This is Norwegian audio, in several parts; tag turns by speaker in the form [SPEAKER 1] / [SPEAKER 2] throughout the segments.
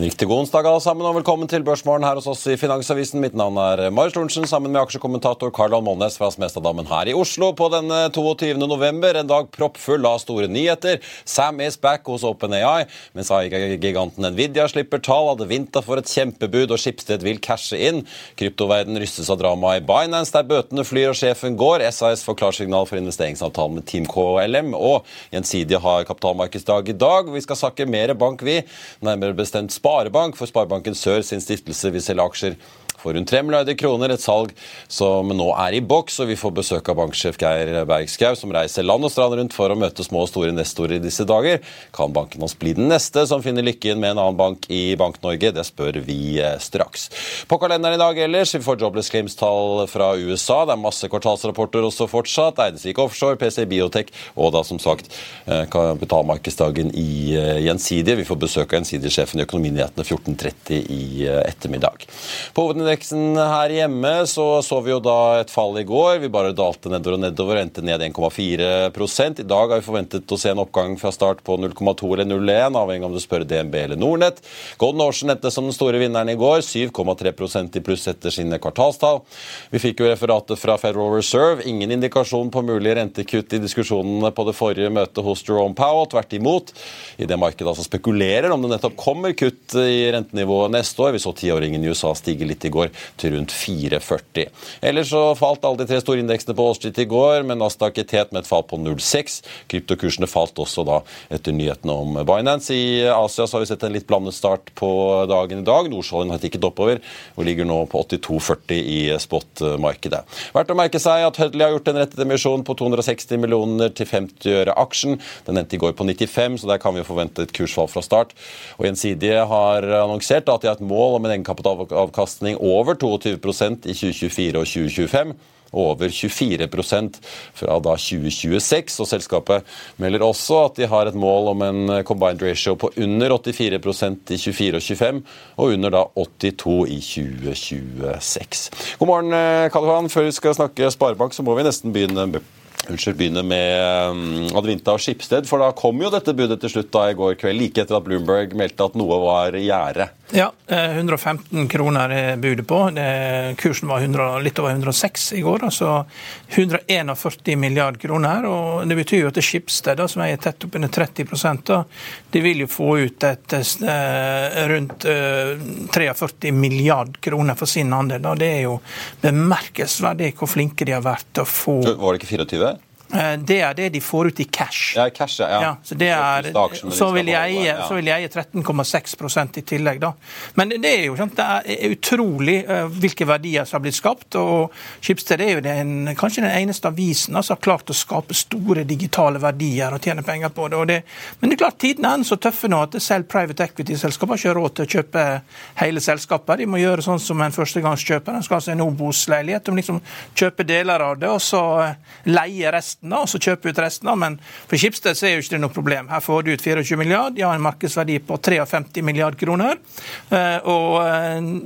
[SPEAKER 1] En riktig god onsdag alle sammen, og velkommen til Børsmorgen her hos oss i Finansavisen. Mitt navn er Marius Lorentzen, sammen med aksjekommentator Karl Almonnes fra Smestadammen her i Oslo på denne 22. november. En dag proppfull av store nyheter. Sam is back hos OpenAI, mens AI-giganten Nvidia slipper tall, hadde vinta for et kjempebud, og Skipsted vil cashe inn. Kryptoverden rystes av dramaet i Binance, der bøtene flyr og sjefen går. SAS får klarsignal for investeringsavtalen med Team KLM, og Gjensidige har kapitalmarkedsdag i dag. Vi skal sakke mer bank, vi. Nærmere bestemt Sparebank, for Sparebanken Sør sin stiftelse vil selge aksjer for rundt 3 milliarder kroner. Et salg som nå er i boks, og vi får besøk av banksjef Geir Bergskau, som reiser land og strand rundt for å møte små og store investorer i disse dager. Kan banken hans bli den neste som finner lykken med en annen bank i Bank-Norge? Det spør vi eh, straks. På kalenderen i dag ellers, vi får jobless claims-tall fra USA. Det er masse kvartalsrapporter også fortsatt. Eidesvik Offshore, PC Biotech og da som sagt eh, kapitalmarkedsdagen i eh, Gjensidige. Vi får besøk av Gjensidige-sjefen i Økonominyhetene 14.30 i ettermiddag. På hovedindeksen her hjemme så så vi jo da et fall i går. Vi bare dalte nedover og nedover, endte ned 1,4 I dag har vi forventet å se en oppgang fra start på 0,2 eller 0,1, avhengig av om du spør DNB eller Nordnett. Golden Ocean endte som den store vinneren i går, 7,3% i pluss etter sine kvartalstall. Vi fikk jo referatet fra Federal Reserve. Ingen indikasjon på mulige rentekutt i diskusjonene på det forrige møtet hos Jerome Powell. Tvert imot. I det markedet altså spekulerer om det nettopp kommer kutt i rentenivået neste år. Vi så tiåringen i USA stige litt i går, til rundt 4,40. Ellers så falt alle de tre store indeksene på Wall i går, men Nasdaq i tet med et fall på 0,6. Kryptokursene falt også da etter nyhetene om Binance. I Asia så har vi sett en litt blandet start på dagen i dag. Nordsjøen har tikket oppover og ligger nå på 82,40 i spot-markedet. Verdt å merke seg at Hudley har gjort en rettet emisjon på 260 millioner til 50 øre aksjen. Den endte i går på 95, så der kan vi forvente et kursfall fra start. Og Gjensidige har annonsert at de har et mål om en egenkapitalavkastning over 22% i 2024 og 2025 over 24% fra da 2026. og Selskapet melder også at de har et mål om en combined ratio på under 84% i 24 og 25, og under da 82 i 2026. God morgen, Karl Johan. Før vi skal snakke Sparebank, så må vi nesten begynne med Unnskyld, begynne med Advinta og Skipsted. For da kom jo dette budet til slutt da i går kveld, like etter at Bloomberg meldte at noe var i gjære.
[SPEAKER 2] Ja, 115 kroner er budet på. Kursen var 100, litt over 106 i går. altså 141 milliard kroner. og Det betyr jo at Skipsted, som er tett oppunder 30 da, de vil jo få ut et, rundt 43 milliard kroner for sin andel. og Det er jo bemerkelsesverdig hvor flinke de har vært til å få
[SPEAKER 1] Var det ikke 24?
[SPEAKER 2] Det er det de får ut i cash.
[SPEAKER 1] Ja, cash, ja.
[SPEAKER 2] ja så, det er, så, vil jeg eie, så vil jeg eie 13,6% i tillegg, da. Men det er jo sant, det er utrolig uh, hvilke verdier som har blitt skapt. og Schibsted er jo den, kanskje den eneste avisen som har klart å skape store digitale verdier og tjene penger på det. det men det er klart tidene er så tøffe nå at selv private equity-selskaper har ikke råd til å kjøpe hele selskapet. De må gjøre sånn som en førstegangskjøper. De skal ha seg en Obos-leilighet. De liksom kjøper deler av det, og så leie resten resten, og så kjøper ut resten. Men for Skipsted så er jo ikke det noe problem. Her får du ut 24 milliard, de har en markedsverdi på 53 milliard kroner. Og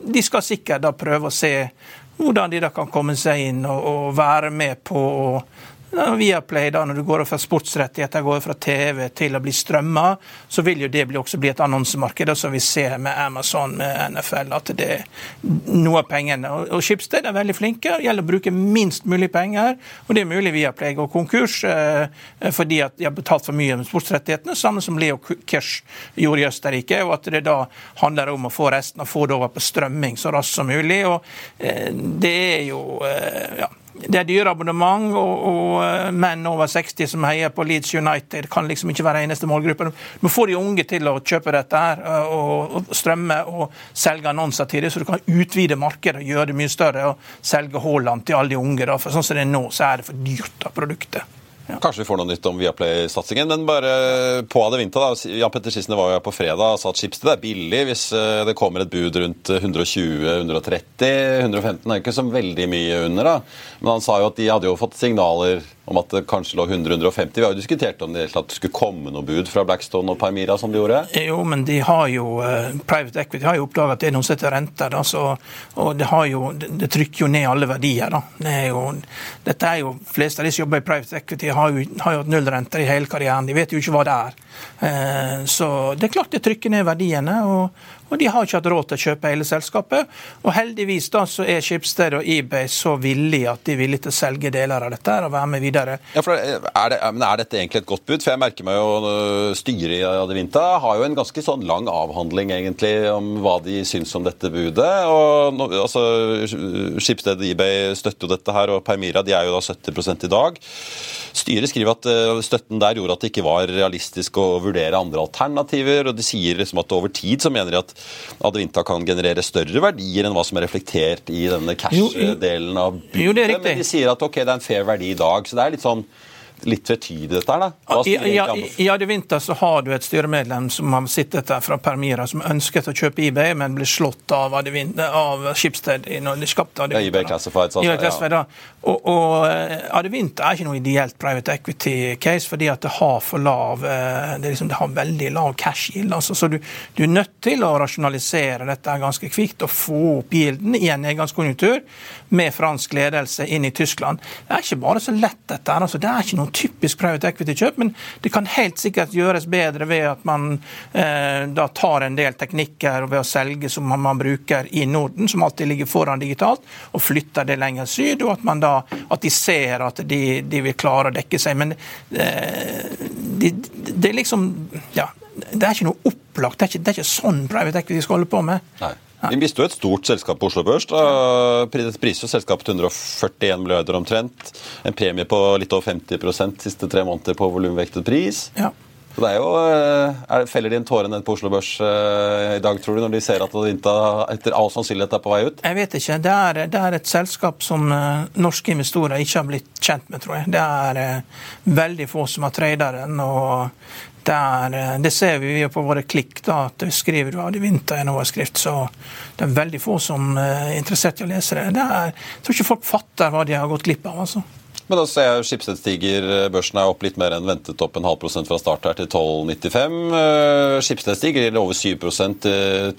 [SPEAKER 2] de skal sikkert da prøve å se hvordan de da kan komme seg inn og, være med på å Viaplay, da, når du går fra sportsrettigheter går fra TV til å bli strømma, så vil jo det også bli et annonsemarked, som vi ser med Amazon, med NFL. at det er noe av pengene. Og Schibsted er veldig flinke. Det gjelder å bruke minst mulig penger. Og det er mulig Viaplay går konkurs eh, fordi at de har betalt for mye med sportsrettighetene, samme som Leo Kirsch gjorde i Østerrike. Og at det da handler om å få resten og få det over på strømming så raskt som mulig. Og eh, det er jo eh, ja, det er dyre abonnement, og, og, eh, menn over 60 som heier på Leeds United, kan liksom ikke være eneste målgruppe. Du må få de unge til å kjøpe dette her, eh, og, og strømme og selge annonser til det, så du kan utvide markedet og gjøre det mye større. og Selge Haaland til alle de unge. Da. For sånn som det er nå, så er det for dyrt av produktet.
[SPEAKER 1] Ja. Kanskje vi får noe nytt om Viaplay-satsingen. Men bare på Adevinta, da. Jan Petter Sissene var jo her på fredag og sa at Schibsted er billig hvis eh, det kommer et bud rundt 120-130. 115 er ikke så veldig mye under, da. Men han sa jo at de hadde jo fått signaler om at det kanskje lå 100-150. Vi har jo diskutert om det skulle komme noe bud fra Blackstone og Parmira, som de gjorde.
[SPEAKER 2] Jo, men de har jo, uh, Private Equity har jo oppdaget at det er noen som renter. Da, så, og det, har jo, det, trykker jo ned alle verdier. da. Det er jo, dette er jo, fleste av de som jobber i Private Equity, har jo, har jo hatt nullrenter i hele karrieren. De vet jo ikke hva det er. Uh, så det er klart det trykker ned verdiene. og de har ikke hatt råd til å kjøpe hele selskapet. Og heldigvis da så er Schibsted og eBay så villige at de er villige til å selge deler av dette og være med videre.
[SPEAKER 1] Ja, for er, det, er dette egentlig et godt bud? For jeg merker meg jo øh, styret i Adevinta har jo en ganske sånn lang avhandling egentlig om hva de syns om dette budet. og altså, Schibsted og eBay støtter jo dette her, og Permira de er jo da 70 i dag. Styret skriver at øh, støtten der gjorde at det ikke var realistisk å vurdere andre alternativer, og de sier liksom at over tid så mener de at Advinta kan generere større verdier enn hva som er reflektert i denne cash-delen av
[SPEAKER 2] bygget. Jo, det riktig.
[SPEAKER 1] Men de sier at ok, det er en fair verdi i dag. Så det er litt sånn litt tvetydig, dette her, da?
[SPEAKER 2] I, ja, I vinter så har du et styremedlem som har sittet der fra Permira, som ønsket å kjøpe eBay, men ble slått av, av Schibsted når de skapte
[SPEAKER 1] Adevinta. Ja, eBay Classified,
[SPEAKER 2] altså, Classified, ja. Og, og eh, er ikke noe ideelt private equity-case, fordi at det har for lav eh, det, liksom, det har veldig lav cash-gild. Altså, så du, du, er nødt til å rasjonalisere dette ganske kvikt og få opp gilden i en nedgangskonjunktur med fransk ledelse inn i Tyskland. Det er ikke bare så lett, dette. Altså, det er ikke noe typisk private equity-kjøp, men det kan helt sikkert gjøres bedre ved at man eh, da tar en del teknikker og ved å selge som man, bruker i Norden, som alltid ligger foran digitalt, og flytter det lenger syd. og at man da at de ser at de, de vil klare å dekke seg. Men eh, det de er liksom Ja, det er ikke noe opplagt. Det er ikke, det er ikke sånn private equity skal holde på med.
[SPEAKER 1] Nei. Vi mister jo et stort selskap på Oslo Børs. Det Priser selskapet til 141 milliarder omtrent. En premie på litt over 50 de siste tre måneder på volumvektet pris. Ja. Så det er jo, eh, er, Feller de en tåre ned på Oslo Børs uh, i dag, tror du, når de ser at Adevinta etter all sannsynlighet er på vei ut?
[SPEAKER 2] Jeg vet ikke. Det er, det er et selskap som uh, norske investorer ikke har blitt kjent med, tror jeg. Det er veldig få som har tradet den. og det, er, det, ser vi på våre klikk, da, at skriver du Adevinta i en overskrift, så det er veldig få som er interessert i å lese det. det er, jeg tror ikke folk fatter hva de har gått glipp av. altså.
[SPEAKER 1] Men da ser jeg Schibsted stiger, eh, børsen er opp litt mer enn ventet, opp en halv prosent fra start her til 12,95. Eh, Schibsted stiger over 7%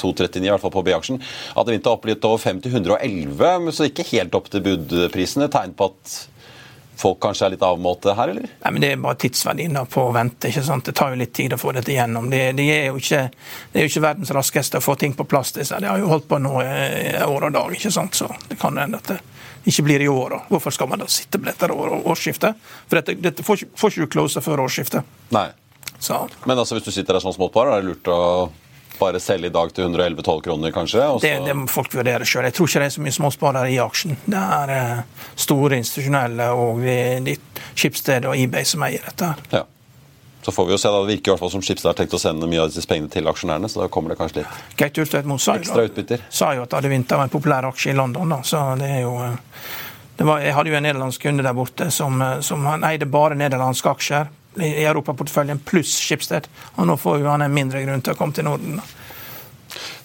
[SPEAKER 1] 2,39 i hvert fall på B-aksjen. Adevinta opp litt over 5 til 111, så ikke helt opp til budprisene. Tegn på at folk kanskje er litt avmålte her, eller?
[SPEAKER 2] Nei, men Det er bare tidsverdien på å vente. ikke sant? Det tar jo litt tid å få dette igjennom. Det, det, er, jo ikke, det er jo ikke verdens raskeste å få ting på plass. Det, det har jo holdt på nå i år og dag, ikke sant? så det kan hende at det ikke blir i år. Og Hvorfor skal man da sitte på dette årsskiftet? For dette, dette får, får, ikke du close før årsskiftet.
[SPEAKER 1] Nei. Så. Men altså, hvis du sitter der som småpar, er det lurt å bare selge i dag til 111-12 kroner, kanskje?
[SPEAKER 2] Det, det, må folk vurdere sjøl. Jeg tror ikke det er så mye småsparere i aksjen. Det er eh, store institusjonelle og de, og eBay som eier dette. her.
[SPEAKER 1] Ja. Så får vi jo se, da. Det virker i hvert fall som Schibsted har tenkt å sende mye av disse pengene til aksjonærene. så da kommer det kanskje litt
[SPEAKER 2] Geit Ulstvedmo sa, sa jo at Adevinta var en populær aksje i London. da, så det er jo... Var, jeg hadde jo en nederlandsk kunde der borte som, som han eide bare nederlandske aksjer i europaporteføljen pluss Schibsted. Og nå får jo han en mindre grunn til å komme til Norden.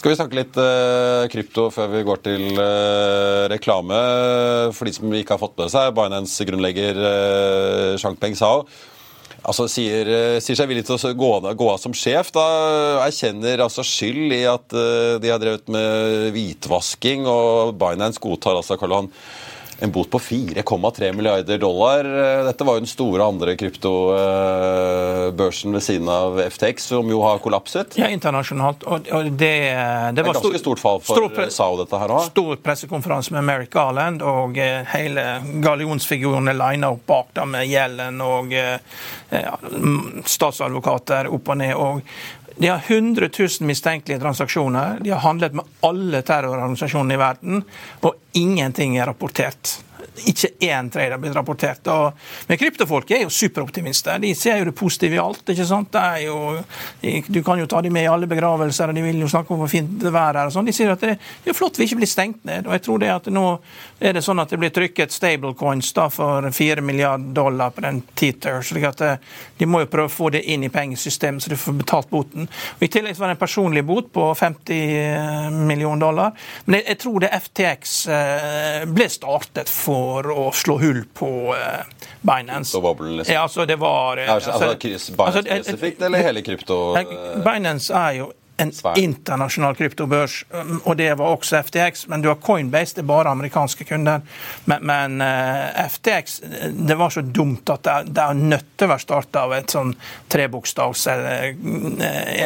[SPEAKER 1] Skal vi snakke litt eh, krypto før vi går til eh, reklame? For de som ikke har fått med seg, Binance-grunnlegger eh, Changpeng Sao altså sier, eh, sier, seg villig til å gå, gå, av som sjef. Da erkjenner altså skyld i at uh, de har drevet med hvitvasking, og Binance godtar altså Karl Johan en bot på 4,3 milliarder dollar. Dette var jo den store andre kryptobørsen ved siden av FTX, som jo har kollapset.
[SPEAKER 2] Ja, internasjonalt. Og, og det,
[SPEAKER 1] det, var ganske stort fall for stor, SAO, dette her òg.
[SPEAKER 2] Stor pressekonferanse med Merrick Garland, og eh, hele gallionsfigurene lina opp bak dem med gjelden og eh, ja, statsadvokater opp og ned. og de har 100 000 mistenkelige transaksjoner. De har handlet med alle terrororganisasjonene i verden, og ingenting er rapportert ikke én trader blitt rapportert. Og, men kryptofolk er jo superoptimister. De ser jo det positive i alt. ikke sant? Jo, du kan jo ta dem med i alle begravelser, og de vil jo snakke om hvor fint det er. og sånn. De sier at det, det er flott vi ikke blir stengt ned. Og jeg tror det at nå er det sånn at det blir trykket stablecoins da for 4 milliarder dollar på den Teeter. slik at det, de må jo prøve å få det inn i pengesystemet, så de får betalt boten. Og I tillegg var det en personlig bot på 50 eh, millioner dollar. Men jeg, jeg tror det FTX eh, ble startet for for å slå hull på uh, Binance.
[SPEAKER 1] Så boblen, liksom.
[SPEAKER 2] Ja, altså det var
[SPEAKER 1] uh, altså, altså, Binance altså, spesifikt, eller hele krypto?
[SPEAKER 2] Binance er jo en Svær. internasjonal kryptobørs. Um, og det var også FTX. Men du har Coinbase, det er bare amerikanske kunder. Men, men uh, eh, FTX det var så dumt at det, det er nødt til å være starta av et sånn trebokstavs uh,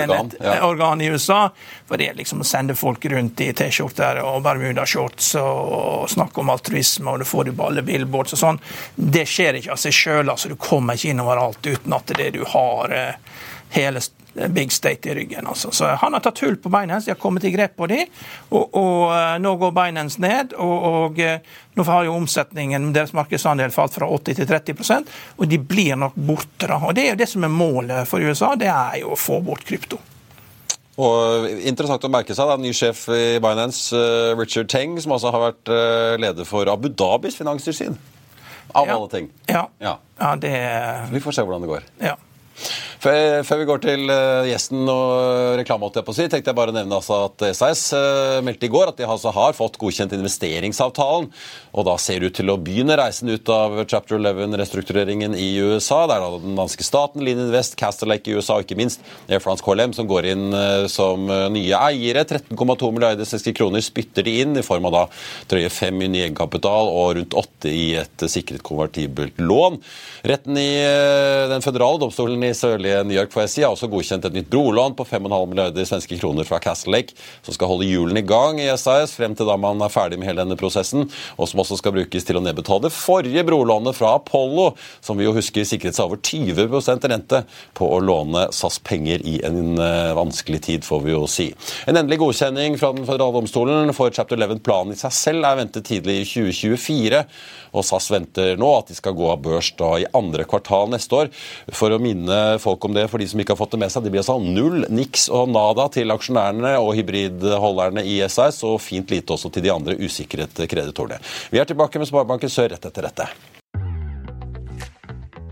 [SPEAKER 2] organ, ja. organ, i USA. For det er liksom å sende folk rundt i T-skjorter og bermudashorts og, og snakke om altruisme, og du får det på alle billboards og sånn. Det skjer ikke av seg sjøl. Altså, du kommer ikke inn overalt uten at det er det du har uh, hele big state i ryggen. Altså. Så Han har tatt hull på Binance, de har kommet i grep på dem. og, og uh, nå går Binance ned. og, og uh, Nå har jo omsetningen, deres markedsandel falt fra 80 til 30% og de blir nok borte. da. Og Det er jo det som er målet for USA, det er jo å få bort krypto.
[SPEAKER 1] Og Interessant å merke seg, da, ny sjef i Binance, Richard Teng, som altså har vært leder for Abu Dhabis finanstilsyn. Av ja. alle ting.
[SPEAKER 2] Ja. ja. ja det...
[SPEAKER 1] Vi får se hvordan det går.
[SPEAKER 2] Ja.
[SPEAKER 1] Før, vi går til uh, gjesten og reklame, si, tenkte jeg bare å nevne altså at SAS eh, meldte i går at de altså har fått godkjent investeringsavtalen. Og da ser det ut til å begynne reisen ut av chapter 11-restruktureringen i USA. Det er da den danske staten, Line Invest, Castle Lake i USA og ikke minst Air France KLM som går inn uh, som nye eiere. 13,2 milliarder svenske kroner spytter de inn i form av da drøye 5 i ny egenkapital og rundt 8 i et sikret konvertibelt lån. Retten i den føderale domstolen i sørlige New York for SI har også godkjent et nytt brolån på 5,5 milliarder svenske kroner fra Castle Lake, som skal holde hjulene i gang i SAS frem til da man er ferdig med hele denne prosessen, og som også skal brukes til å nedbetale det forrige brolånet fra Apollo, som vi jo husker sikret seg over 20% rente på å låne SAS penger i en uh, vanskelig tid, får vi jo si. En endelig godkjenning fra den føderale domstolen for Chapter 11-planen i seg selv er ventet tidlig i 2024. Og SAS venter nå at de skal gå av børs da i andre kvartal neste år. For å minne folk om det, for de som ikke har fått det med seg, det blir altså null, niks og nada til aksjonærene og hybridholderne i SAS, og fint lite også til de andre usikret kreditorene. Vi er tilbake med Sparebanken Sør rett etter dette.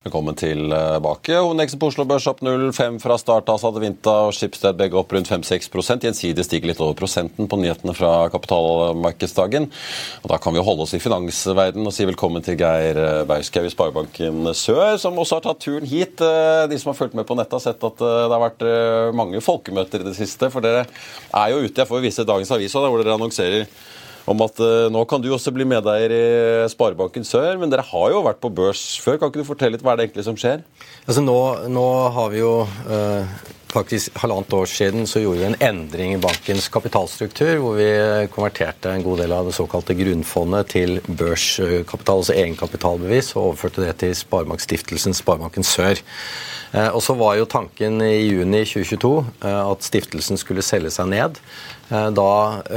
[SPEAKER 1] Velkommen tilbake. Oneksen på Oslo Børs opp 0,5 fra start. Altså Adevinta og Schibsted begge opp rundt 5-6 Gjensidig stiger litt over prosenten på nyhetene fra kapitalmarkedsdagen. Og Da kan vi holde oss i finansverden og si velkommen til Geir Bauskau i Sparebanken Sør, som også har tatt turen hit. Eh, de som har fulgt med på nettet, har sett at eh, det har vært eh, mange folkemøter i det siste. For dere er jo ute, jeg får vise dagens avis hvor dere annonserer om at uh, nå kan du også bli medeier i Sparebanken Sør. Men dere har jo vært på børs før. Kan ikke du fortelle litt hva er det egentlig som skjer?
[SPEAKER 3] Altså Nå, nå har vi jo øh faktisk halvannet år siden så gjorde vi en endring i bankens kapitalstruktur, hvor vi konverterte en god del av det såkalte grunnfondet til børskapital, altså egenkapitalbevis, og overførte det til Sparebankstiftelsen Sparebanken Sør. Uh, og så var jo tanken i juni 2022 at stiftelsen skulle selge seg ned. Eh, da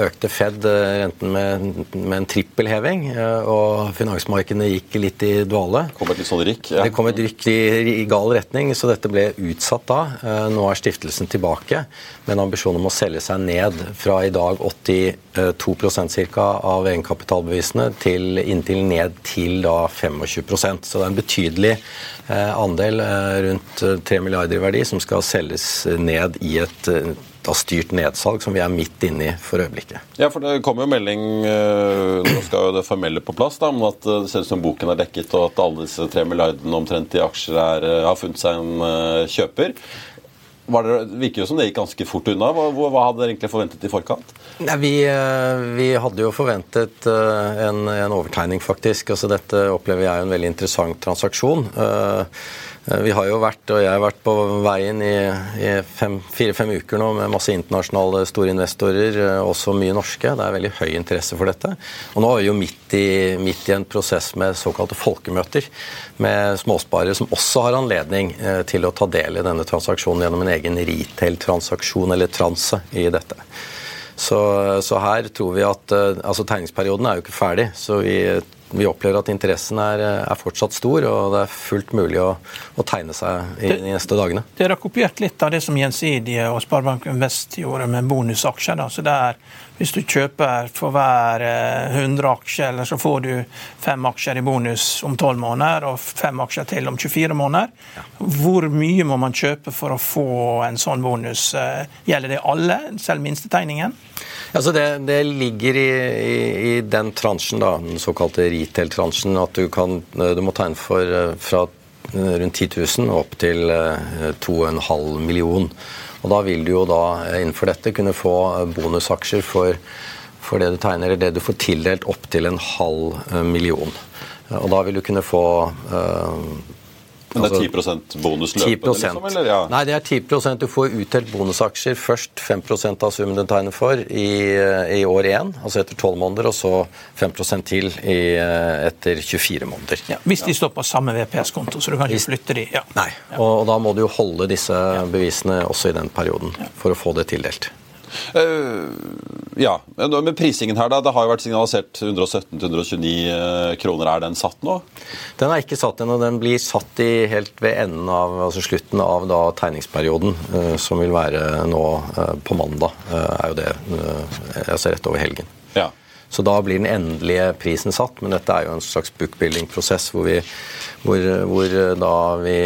[SPEAKER 3] økte Fed eh, renten med, med en trippelheving, eh, og finansmarkedene gikk litt i dvale.
[SPEAKER 1] Kom et litt sånn rykk? Ja.
[SPEAKER 3] Det kom et rykk i, i, gal retning, så dette ble utsatt da. Nå er stiftelsen tilbake med en ambisjon om å selge seg ned fra i dag 82% ca. av egenkapitalbevisene til inntil ned til da 25% Så det er en betydelig andel, rundt 3 milliarder i verdi, som skal selges ned i et da styrt nedsalg, som vi er midt inne i for øyeblikket.
[SPEAKER 1] Ja, for Det kommer jo melding eh, nå skal jo det formelle på plass, da, om at det ser ut som boken er dekket, og at alle disse tre milliardene omtrent i aksjer er, eh, har funnet seg en kjøper. kjøper. Det virker jo som det gikk ganske fort unna. Hva, hva hadde dere egentlig forventet i forkant?
[SPEAKER 3] Nei, vi, vi, hadde jo forventet en, en overtegning, faktisk. Altså, dette opplever jeg en veldig interessant transaksjon. Eh, vi har jo vært, og jeg har vært på veien i, i fire-fem uker nå med masse internasjonale store investorer, eh, også mye norske. Det er veldig høy interesse for dette. Og nå er vi jo midt i, midt i en prosess med såkalte folkemøter med småsparere som også har anledning eh, til å ta del i denne transaksjonen gjennom en egen retail-transaksjon eller transe i dette. Så, så, her tror vi at altså Tegningsperioden er jo ikke ferdig, så vi vi opplever at interessen er, er, fortsatt stor, og det er fullt mulig å, å tegne seg i de neste dagene.
[SPEAKER 2] Dere har kopiert litt av det som Gjensidige og Sparebanken Vest gjorde med bonusaksjer. Da. Så det er, hvis du kjøper for hver 100 aksjer, aksjer, så får du fem aksjer i bonus om 12 måneder og fem aksjer til om 24 måneder. Ja. Hvor mye må man kjøpe for å få en sånn bonus? Eh, gjelder det alle, selv minstetegningen?
[SPEAKER 3] Altså det, det, ligger i, i, i, den transjen, da, den såkalte retail-transjen, at du, kan, du må tegne for eh, fra eh, rundt 10 000 opp til 2,5 eh, million. Og Da vil du jo da innenfor dette kunne få bonusaksjer for, for det du tegner, eller det du får tildelt opp til en halv million. Og da vil du kunne få
[SPEAKER 1] men det er 10% altså, bonus løpende? Liksom, eller? Ja.
[SPEAKER 3] Nei, det er 10% Du får utdelt bonusaksjer først 5% av summen du tegner for i, i år én, altså etter 12 måneder, og så 5 til i, etter 24 måneder.
[SPEAKER 2] Ja, hvis de står på samme VPS-konto, så du kan ikke flytte de. Ja.
[SPEAKER 3] Nei, og, og, da må du jo holde disse bevisene også i den perioden for å få det tildelt.
[SPEAKER 1] Uh, ja, Med prisingen her, da. Det har jo vært signalisert 117-129 eh, kroner. Er den satt nå?
[SPEAKER 3] Den er ikke satt ennå. Den blir satt i helt ved enden av, altså slutten av da, tegningsperioden, uh, som vil være nå på mandag. er jo det altså rett over helgen.
[SPEAKER 1] Ja.
[SPEAKER 3] Så da blir den endelige prisen satt, men dette er jo en slags bookbuilding-prosess hvor, hvor, hvor da vi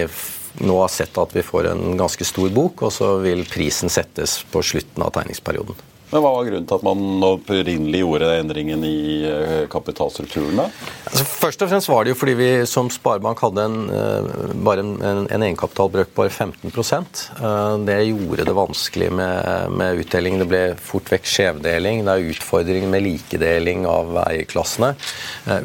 [SPEAKER 3] nå har sett at vi får en ganske stor bok, og så vil prisen settes på slutten av tegningsperioden.
[SPEAKER 1] Men Hva var grunnen til at man opprinnelig gjorde endringen i eh, kapitalstrukturen?
[SPEAKER 3] Altså, først og fremst var det jo fordi vi som sparebank hadde en, eh, bare en, en egenkapitalbrøk på 15 eh, Det gjorde det vanskelig med, med, utdeling. Det ble fort vekk skjevdeling. Det er utfordringer med likedeling av eierklassene.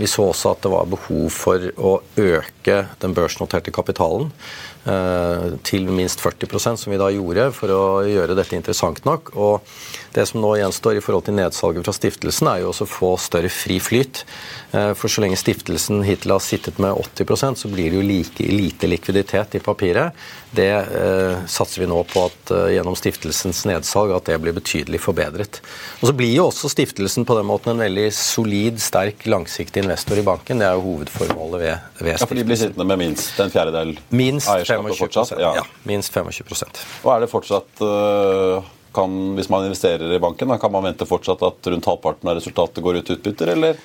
[SPEAKER 3] Vi så også at det var behov for å øke den børsnoterte kapitalen. Til minst 40% som vi da gjorde for å gjøre dette interessant nok. Og det som nå gjenstår i forhold til nedsalget fra stiftelsen, er jo også å få større fri flyt. For så lenge stiftelsen hittil har sittet med 80% så blir det jo like lite likviditet i papiret. Det eh, satser vi nå på at eh, gjennom stiftelsens nedsalg at det blir betydelig forbedret. Og Så blir jo også stiftelsen på den måten en veldig solid, sterk, langsiktig investor i banken. Det er jo hovedformålet ved, ved
[SPEAKER 1] stiftelsen. Ja, For de blir sittende med minst en fjerdedel
[SPEAKER 3] minst eierskapet fortsatt? Ja. ja, minst 25%
[SPEAKER 1] Og er det fortsatt uh, kan, Hvis man investerer i banken, da, kan man vente fortsatt at rundt halvparten av resultatet går ut utbytter, eller?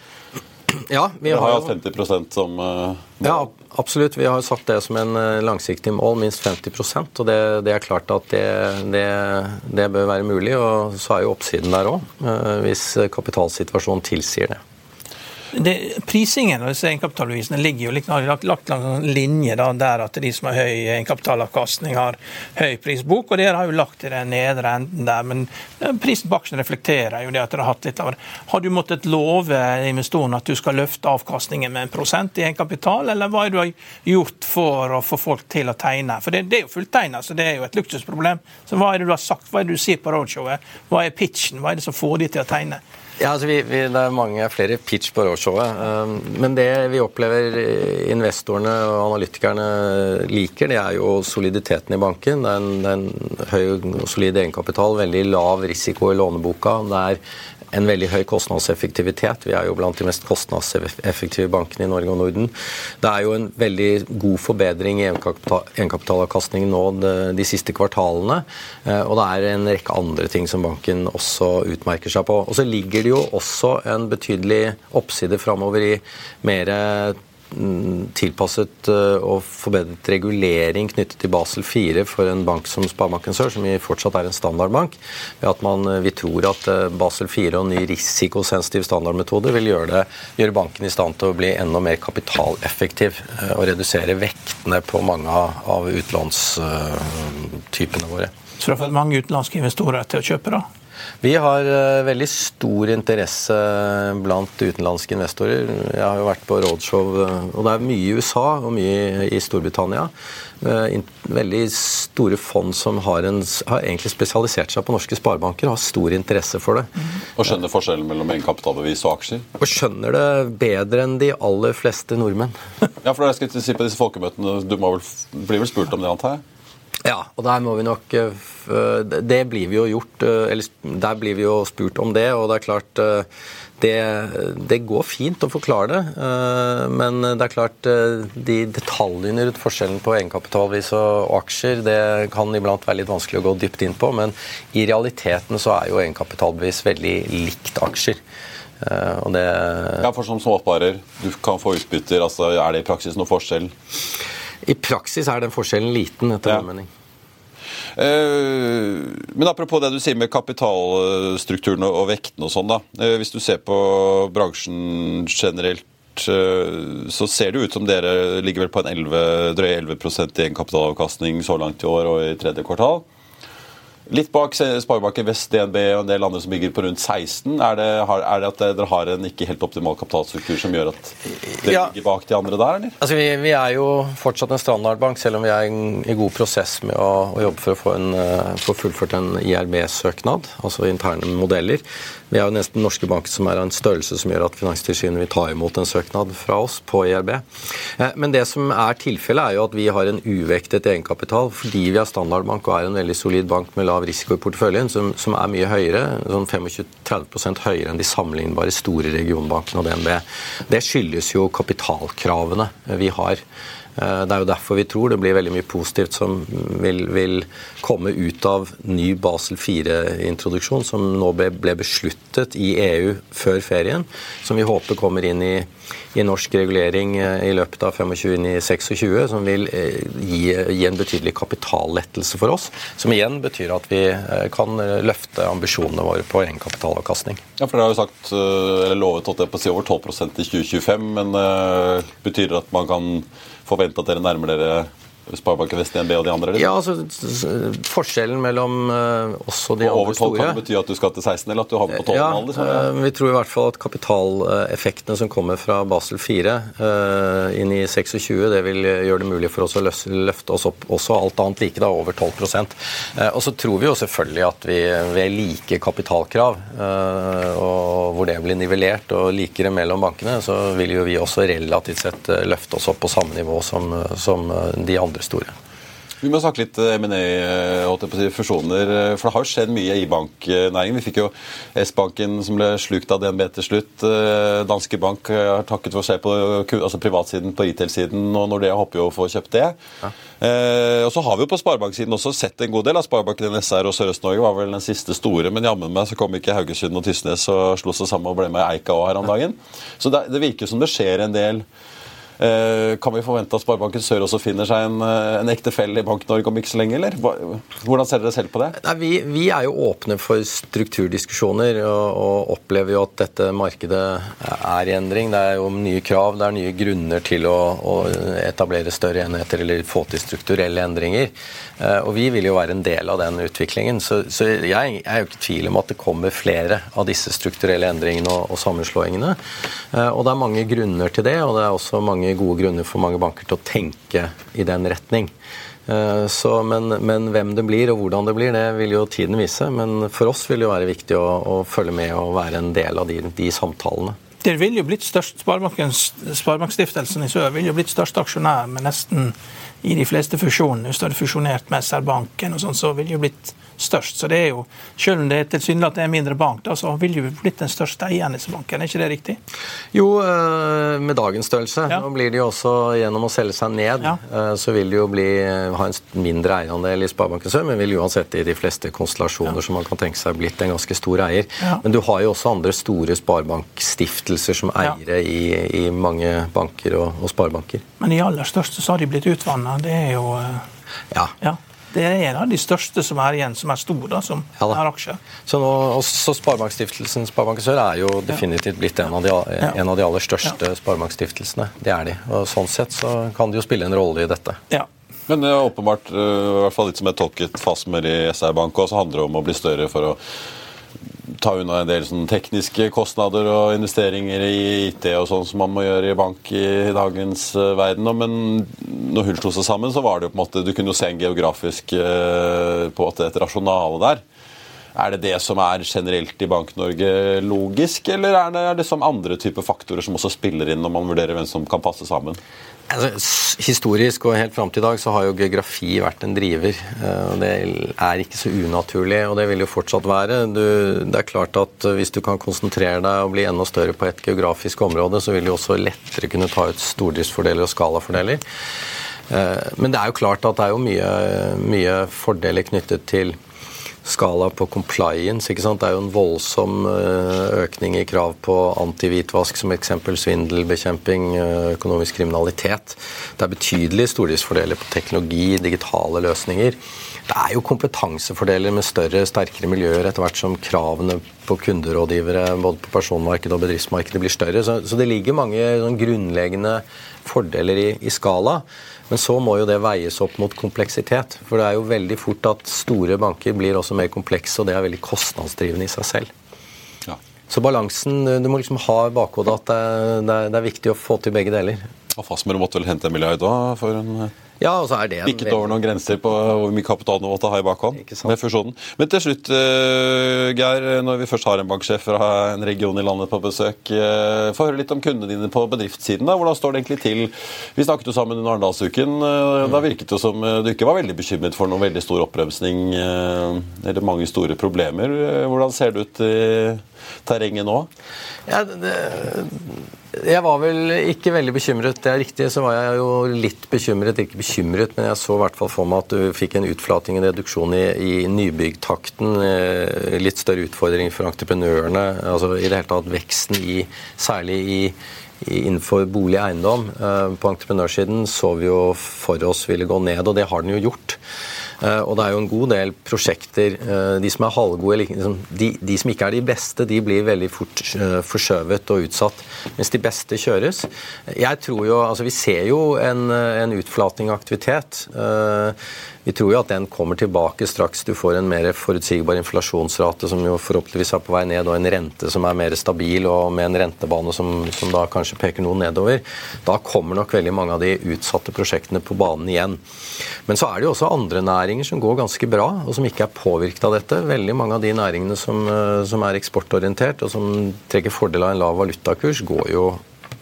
[SPEAKER 3] Ja,
[SPEAKER 1] vi har, jo 50% som mål.
[SPEAKER 3] Ja, absolutt. Vi har satt det som en uh, langsiktig mål, minst 50% og det, det er klart at det, det, det, bør være mulig. Og så er jo oppsiden der òg, eh, hvis kapitalsituasjonen tilsier det
[SPEAKER 2] det, prisingen av disse egenkapitalbevisene ligger jo litt, lagt, lagt en linje da, der at de som har høy egenkapitalavkastning, har høy prisbok. og Dere har jo lagt i den nedre enden der, men eh, prisen på aksjen reflekterer jo det at dere har hatt litt av det. Har du måttet love investorene at du skal løfte avkastningen med en prosent i egenkapital, eller hva er det du har gjort for å få folk til å tegne? For det, det er jo fulltegna, så det er jo et luksusproblem. Så hva er det du har sagt, hva er det du sier på roadshowet? Hva er pitchen, hva er det som får de til å tegne?
[SPEAKER 3] Ja, altså vi, vi, Det er mange flere pitch på råshowet. Um, men det vi opplever investorene og analytikerne liker, det er jo soliditeten i banken. Det er en, det er en høy og solid egenkapital, veldig lav risiko i låneboka. Det er en veldig høy kostnadseffektivitet. Vi er jo blant de mest kostnadseffektive bankene i Norge og Norden. Det er jo en veldig god forbedring i egenkapitalavkastningen nå de, de, siste kvartalene. Eh, og det er en rekke andre ting som banken også utmerker seg på. Og så ligger det jo også en betydelig oppside framover i mer tilpasset eh, og forbedret regulering knyttet til Basel 4 for en bank som Sparebanken Sør, som fortsatt er en standardbank. ved at man, eh, Vi tror at eh, Basel 4 og ny risikosensitiv standardmetode vil gjøre, det, gjøre banken i stand til å bli enda mer kapitaleffektiv og redusere vektene på mange av utlånstypene våre.
[SPEAKER 2] Så har fått mange utenlandske investorer til å kjøpe, da?
[SPEAKER 3] Vi har uh, veldig stor interesse blant utenlandske investorer. Jeg har jo vært på roadshow, uh, og det er mye i USA og mye i Storbritannia. Uh, veldig store fond som har, en, har, egentlig spesialisert seg på norske sparebanker, har stor interesse for det. Mm.
[SPEAKER 1] Og skjønner forskjellen mellom egenkapitalbevis og aksjer?
[SPEAKER 3] Og skjønner det bedre enn de aller fleste nordmenn.
[SPEAKER 1] ja, for jeg skal si på disse folkemøtene, Du må vel, blir vel spurt om det, antar jeg?
[SPEAKER 3] Ja, og der må vi nok eh, Det blir vi jo gjort. Eh, eller der blir vi jo spurt om det, og det er klart eh, det, det, går fint å forklare det, men det er klart de detaljene rundt forskjellen på egenkapitalvis og aksjer det kan iblant være litt vanskelig å gå dypt inn på, men i realiteten så er jo egenkapitalvis veldig likt aksjer.
[SPEAKER 1] Det, ja, for Som småsparer, du kan få utbytter. altså Er det i praksis noe forskjell?
[SPEAKER 3] I praksis er den forskjellen liten, etter ja. min mening.
[SPEAKER 1] Eh, men apropos det du sier med kapitalstrukturen og vektene og sånn, da. Eh, hvis du ser på bransjen generelt eh, så ser det ut som dere ligger vel på en 11, drøye 11% i egenkapitalavkastning så langt i år og i tredje kvartal. Litt bak Sparebanken Vest, DNB og en del andre som bygger på rundt 16. Er det, er det at dere har en ikke helt optimal kapitalstruktur som gjør at dere ja. ligger bak de andre der, eller?
[SPEAKER 3] Altså, vi, vi, er jo fortsatt en standardbank, selv om vi er i god prosess med å, å jobbe for å få, en, uh, få fullført en IRB-søknad, altså interne modeller. Vi er jo nesten norske banker som er av en størrelse som gjør at Finanstilsynet vil ta imot en søknad fra oss på IRB. Eh, men det som er tilfellet, er jo at vi har en uvektet egenkapital fordi vi er standardbank og er en veldig solid bank med lav risiko i porteføljen, som, som er mye høyere, sånn 25-30 høyere enn de sammenlignbare store regionbankene og DNB. Det skyldes jo kapitalkravene vi har. Eh, det er jo derfor vi tror det blir veldig mye positivt som vil, vil komme ut av ny Basel 4-introduksjon, som nå ble, ble, besluttet i EU før ferien. Som vi håper kommer inn i, i norsk regulering eh, i løpet av 25-26, som vil eh, gi, gi, en betydelig kapitallettelse for oss. Som igjen betyr at vi kan løfte ambisjonene våre på egenkapitalavkastning.
[SPEAKER 1] Ja, for Dere har jo sagt, eller lovet at det er på å si over 12% i 2025, men betyr det at man kan forvente at dere nærmer dere Sparebanken Vest DNB og de andre?
[SPEAKER 3] Eller? Ja, altså Forskjellen mellom uh, også de
[SPEAKER 1] og
[SPEAKER 3] andre store
[SPEAKER 1] Over 12 kan det bety at du skal til 16, eller at du havner på 12?
[SPEAKER 3] Ja,
[SPEAKER 1] liksom,
[SPEAKER 3] ja. Uh, vi tror i hvert fall at kapitaleffektene som kommer fra Basel 4 uh, inn i 26, det vil gjøre det mulig for oss å løfte oss opp også alt annet like, da, over 12 uh, Og så tror vi jo selvfølgelig at vi ved like kapitalkrav, og hvor det blir nivellert og likere mellom bankene, så vil jo vi også relativt sett løfte oss opp på samme nivå som, som de andre store.
[SPEAKER 1] Vi må snakke litt eh, M&A, fusjoner. Eh, for det har jo skjedd mye i banknæringen. Vi fikk jo S-banken som ble slukt av DNB til slutt. Eh, Danske Bank har takket for seg på altså privatsiden, på retail-siden, og Nordea håper jo å få kjøpt det. Ja. Eh, og så har vi jo på sparebanksiden også sett en god del. av Sparebanken SR og Sørøst-Norge var vel den siste store, men jammen meg så kom ikke Haugesund og Tysnes og slo seg sammen og ble med Eika òg her om dagen. Så det, det virker som det skjer en del Eh, kan vi forvente at Sparebanken Sør også finner seg en, eh, en ektefelle i Bank-Norge om ikke så lenge, eller? Hvordan ser dere selv på det?
[SPEAKER 3] Nei, vi, vi, er jo åpne for strukturdiskusjoner og, og, opplever jo at dette markedet er i endring. Det er jo nye krav, det er nye grunner til å, å etablere større enheter eller få til strukturelle endringer. Eh, og vi vil jo være en del av den utviklingen. Så, så jeg, er jo ikke i tvil om at det kommer flere av disse strukturelle endringene og, og sammenslåingene. Og det er mange grunner til det, og det er også mange mange gode grunner for mange banker til å tenke i den retning. Eh, så, men, men, hvem det blir og hvordan det blir, det vil jo tiden vise. Men for oss vil det jo være viktig å, å følge med og være en del av de, de samtalene.
[SPEAKER 2] Det vil jo blitt størst, Sparebankstiftelsen i Sør vil jo blitt største aksjonær med nesten i de fleste fusjonene. Hvis du hadde fusjonert med SR-banken, og sånn, så ville jo blitt størst. Så det er jo, Selv om det tilsynelatende er en mindre bank, da, så vil jo blitt den største eieren i banken. Er ikke det riktig?
[SPEAKER 3] Jo, eh, med dagens størrelse. Ja. Nå blir det jo også gjennom å selge seg ned, ja. Eh, så vil det jo bli, ha en mindre eierandel i Sparebanken Sør, men vil uansett i de fleste konstellasjoner ja. som man kan tenke seg blitt en ganske stor eier. Men du har jo også andre store sparebankstiftelser som eiere i, i, mange banker og, og, sparebanker.
[SPEAKER 2] Men de aller største så har de blitt utvanna. Det er jo eh,
[SPEAKER 3] ja.
[SPEAKER 2] ja. Det er en av de største som er igjen, som er store, da, som ja, da. har aksjer.
[SPEAKER 3] Så, nå, også Sparebankstiftelsen Sparebank Sør er jo definitivt blitt en av de, en av de aller største ja. sparebankstiftelsene. Det er de. Og Sånn sett så kan de jo spille en rolle i dette.
[SPEAKER 2] Ja.
[SPEAKER 1] Men det er åpenbart, eh, i hvert fall litt som jeg tolket Fasmer i SR Bank, også handler det om å bli større for å ta unna en del tekniske kostnader og investeringer i IT og sånn som man må gjøre i bank i dagens uh, verden. Men når hun slo seg sammen, så var det jo på en måte Du kunne jo se en geografisk uh, på et rasjonale der. Er det det som er generelt i Bank-Norge logisk, eller er det, er det som andre typer faktorer som også spiller inn når man vurderer hvem som kan passe sammen?
[SPEAKER 3] Altså, historisk og helt fram til i dag så har jo geografi vært en driver. Eh, Det er ikke så unaturlig, og det vil jo fortsatt være. Du, det er klart at Hvis du kan konsentrere deg og bli enda større på et geografisk område, så vil du også lettere kunne ta ut stordriftsfordeler og skalafordeler. Eh, men det er jo klart at det er jo mye, mye fordeler knyttet til skala på compliance. ikke sant? Det er jo en voldsom eh, økning i krav på antihvitvask, som eksempel svindelbekjemping, eh, økonomisk kriminalitet. Det er betydelige stordriftsfordeler på teknologi, digitale løsninger. Det er jo kompetansefordeler med større, sterkere miljøer etter hvert som kravene på kunderådgivere både på personmarkedet og bedriftsmarkedet blir større. Så, så det ligger mange sånn, grunnleggende fordeler i, i skala. Men så må jo det veies opp mot kompleksitet. For det er jo veldig fort at store banker blir også mer komplekse, og det er veldig kostnadsdrivende i seg selv. Ja. Så balansen Du må liksom ha i bakhodet at det, er, det, er viktig å få til begge deler.
[SPEAKER 1] Og Fastmer måtte vel hente en milliard da for en
[SPEAKER 3] ja, og så er det
[SPEAKER 1] Bikket over noen grenser på hvor mye kapital du måtte ha i bakhånd med fusjonen. Men til slutt, uh, Geir, når vi først har en banksjef fra en region i landet på besøk, uh, få høre litt om kundene dine på bedriftssiden. da. Hvordan står det egentlig til? Vi snakket jo sammen under Arendalsuken. Uh, da virket det som du ikke var veldig bekymret for noen veldig stor oppremsning eller mange store problemer. Hvordan ser det ut i terrenget nå?
[SPEAKER 3] Ja, det, jeg var vel ikke veldig bekymret. Det er riktig, så var jeg jo litt bekymret. Ikke bekymret, men jeg så i hvert fall for meg at du fikk en utflating, en reduksjon i, i nybyggtakten. Eh, litt større utfordringer for entreprenørene. altså I det hele tatt veksten i Særlig i, innenfor bolig og eiendom. Eh, på entreprenørsiden så vi jo for oss ville gå ned, og det har den jo gjort. Og det er jo en god del prosjekter De som er halvgode, liksom, de, de som ikke er de beste, de blir veldig fort forskjøvet og utsatt, mens de beste kjøres. Jeg tror jo, altså Vi ser jo en, en utflating av aktivitet. Vi tror jo at den kommer tilbake straks du får en mer forutsigbar inflasjonsrate, som jo forhåpentligvis er på vei ned, og en rente som er mer stabil, og med en rentebane som, som da kanskje peker noe nedover. Da kommer nok veldig mange av de utsatte prosjektene på banen igjen. Men så er det jo også andre næringer som går ganske bra, og som ikke er påvirket av dette. Veldig mange av de næringene som, eh, som er eksportorientert, og som trekker fordel av en lav valutakurs, går jo